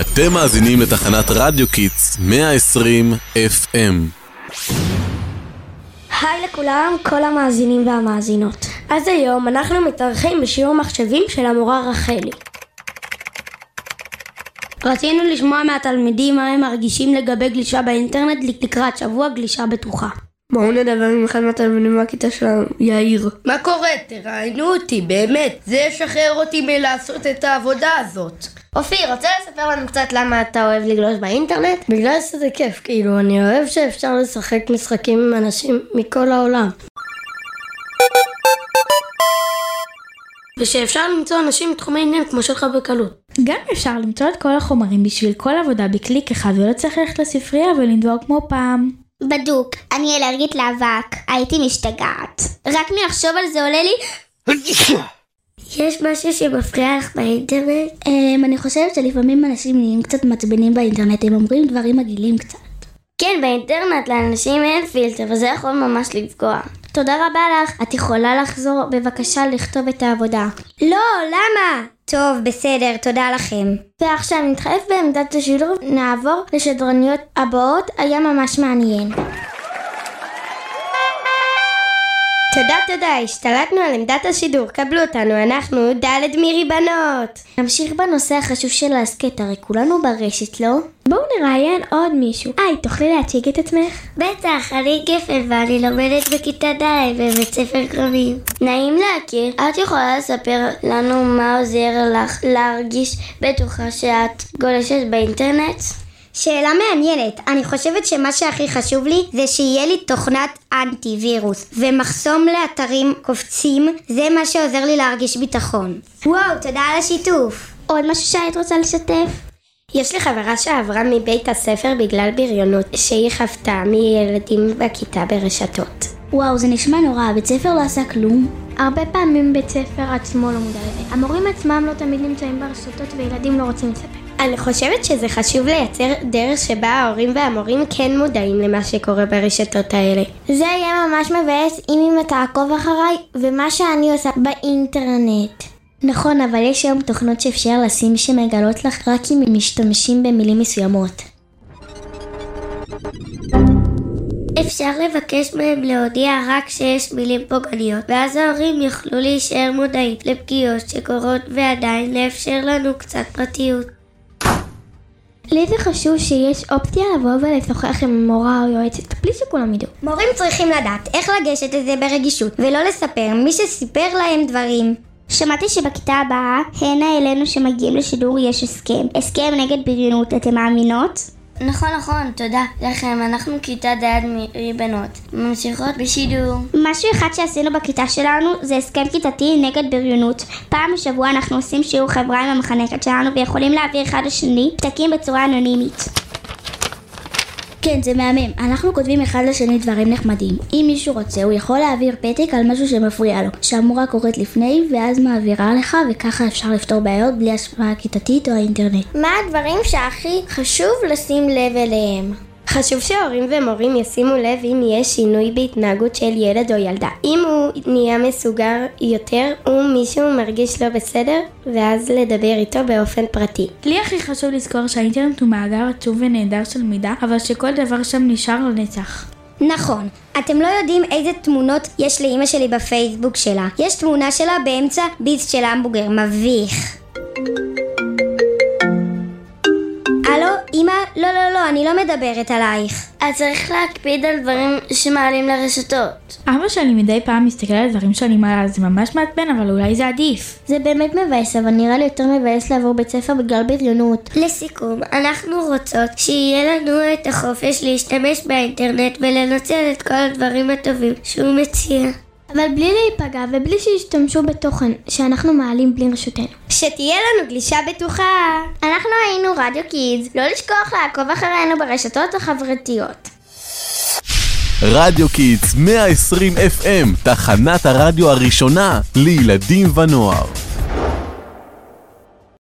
אתם מאזינים לתחנת רדיו Kids 120 FM. היי לכולם, כל המאזינים והמאזינות. אז היום אנחנו מתארחים בשיעור מחשבים של המורה רחלי. רצינו לשמוע מהתלמידים מה הם מרגישים לגבי גלישה באינטרנט לקראת שבוע גלישה בטוחה. בואו נדבר עם אחד מהתלמידים מהכיתה שלנו, יאיר. מה קורה? תראיינו אותי, באמת. זה ישחרר אותי מלעשות את העבודה הזאת. אופיר, רוצה לספר לנו קצת למה אתה אוהב לגלוש באינטרנט? בגלל שזה כיף, כאילו, אני אוהב שאפשר לשחק משחקים עם אנשים מכל העולם. ושאפשר למצוא אנשים מתחומי עניין כמו שלך בקלות. גם אפשר למצוא את כל החומרים בשביל כל עבודה בקליק אחד ולא צריך ללכת לספרייה ולנדור כמו פעם. בדוק, אני אלרגית לאבק, הייתי משתגעת. רק מלחשוב על זה עולה לי... יש משהו שמפריע לך באינטרנט? אמ, אני חושבת שלפעמים אנשים נהיים קצת מעצבנים באינטרנט, הם אומרים דברים מגעילים קצת. כן, באינטרנט לאנשים אין פילטר, וזה יכול ממש לפגוע. תודה רבה לך. את יכולה לחזור בבקשה לכתוב את העבודה. לא, למה? טוב, בסדר, תודה לכם. ועכשיו נתחלף בעמדת השידור, נעבור לשדרניות הבאות, היה ממש מעניין. תודה תודה, השתלטנו על עמדת השידור, קבלו אותנו, אנחנו ד' מירי בנות. נמשיך בנושא החשוב של ההסכת, הרי כולנו ברשת, לא? בואו נראיין עוד מישהו. היי, תוכלי להציג את עצמך? בטח, אני גפן ואני לומדת בכיתה ד' בבית ספר קרבים. נעים להכיר. את יכולה לספר לנו מה עוזר לך להרגיש בטוחה שאת גולשת באינטרנט? שאלה מעניינת. אני חושבת שמה שהכי חשוב לי זה שיהיה לי תוכנת אנטי וירוס ומחסום לאתרים קופצים זה מה שעוזר לי להרגיש ביטחון. וואו, תודה על השיתוף. עוד משהו שהיית רוצה לשתף? יש לי חברה שעברה מבית הספר בגלל בריונות שהיא חוותה מילדים בכיתה ברשתות. וואו, זה נשמע נורא, בית ספר לא עשה כלום. הרבה פעמים בית ספר עצמו לא מודע לזה. המורים עצמם לא תמיד נמצאים ברשתות וילדים לא רוצים לספר. אני חושבת שזה חשוב לייצר דרך שבה ההורים והמורים כן מודעים למה שקורה ברשתות האלה. זה יהיה ממש מבאס אם אתה תעקוב אחריי ומה שאני עושה באינטרנט. נכון, אבל יש היום תוכנות שאפשר לשים שמגלות לך רק אם משתמשים במילים מסוימות. אפשר לבקש מהם להודיע רק שיש מילים פוגעניות, ואז ההורים יוכלו להישאר מודעים לפגיעות שקורות ועדיין לאפשר לנו קצת פרטיות. לי זה חשוב שיש אופציה לבוא ולשוחח עם מורה או יועצת, בלי שכולם ידעו. מורים צריכים לדעת איך לגשת לזה ברגישות, ולא לספר מי שסיפר להם דברים. שמעתי שבכיתה הבאה, הנה אלינו שמגיעים לשידור יש הסכם. הסכם נגד בריונות, אתם מאמינות? נכון, נכון, תודה לכם, אנחנו כיתה ד' מבנות, ממשיכות בשידור. משהו אחד שעשינו בכיתה שלנו זה הסכם כיתתי נגד בריונות. פעם בשבוע אנחנו עושים שיעור חברה עם המחנכת שלנו ויכולים להעביר אחד לשני פתקים בצורה אנונימית. כן, זה מהמם. אנחנו כותבים אחד לשני דברים נחמדים. אם מישהו רוצה, הוא יכול להעביר פתק על משהו שמפריע לו, שהמורה קוראת לפני, ואז מעבירה לך, וככה אפשר לפתור בעיות בלי השפעה כיתתית או האינטרנט. מה הדברים שהכי חשוב לשים לב אליהם? חשוב שהורים ומורים ישימו לב אם יש שינוי בהתנהגות של ילד או ילדה. אם הוא נהיה מסוגר יותר ומישהו מרגיש לא בסדר, ואז לדבר איתו באופן פרטי. לי הכי חשוב לזכור שהאינטרנט הוא מאגר עצוב ונהדר של מידע, אבל שכל דבר שם נשאר לנצח. נכון. אתם לא יודעים איזה תמונות יש לאימא שלי בפייסבוק שלה. יש תמונה שלה באמצע ביס של המבוגר, מביך. לא, לא, לא, אני לא מדברת עלייך. אז צריך להקפיד על דברים שמעלים לרשתות. אבא שלי מדי פעם מסתכל על דברים שאני מעלה, זה ממש מעצבן, אבל אולי זה עדיף. זה באמת מבאס, אבל נראה לי יותר מבאס לעבור בית ספר בגלל בריונות. לסיכום, אנחנו רוצות שיהיה לנו את החופש להשתמש באינטרנט ולנצל את כל הדברים הטובים שהוא מציע. אבל בלי להיפגע ובלי שישתמשו בתוכן שאנחנו מעלים בלי רשותנו. שתהיה לנו גלישה בטוחה! אנחנו היינו רדיו קידס, לא לשכוח לעקוב אחרינו ברשתות החברתיות. רדיו קיטס 120 FM, תחנת הרדיו הראשונה לילדים ונוער.